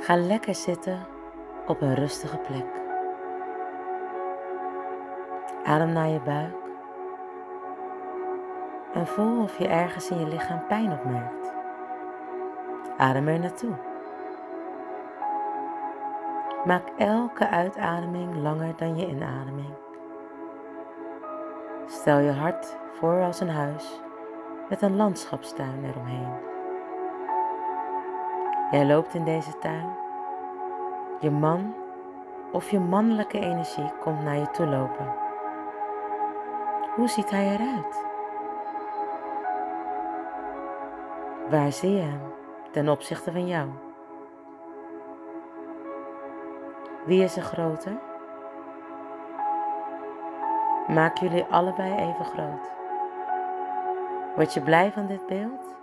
Ga lekker zitten op een rustige plek. Adem naar je buik en voel of je ergens in je lichaam pijn opmerkt. Adem er naartoe. Maak elke uitademing langer dan je inademing. Stel je hart voor als een huis met een landschapstuin eromheen. Jij loopt in deze tuin. Je man of je mannelijke energie komt naar je toe lopen. Hoe ziet hij eruit? Waar zie je hem ten opzichte van jou? Wie is er groter? Maak jullie allebei even groot. Word je blij van dit beeld?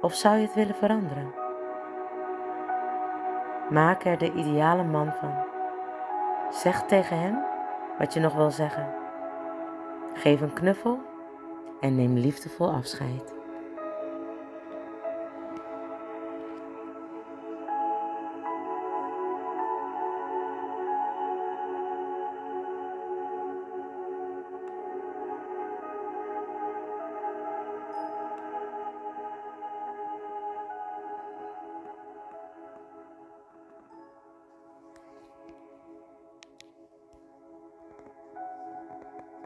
Of zou je het willen veranderen? Maak er de ideale man van. Zeg tegen hem wat je nog wil zeggen. Geef een knuffel en neem liefdevol afscheid.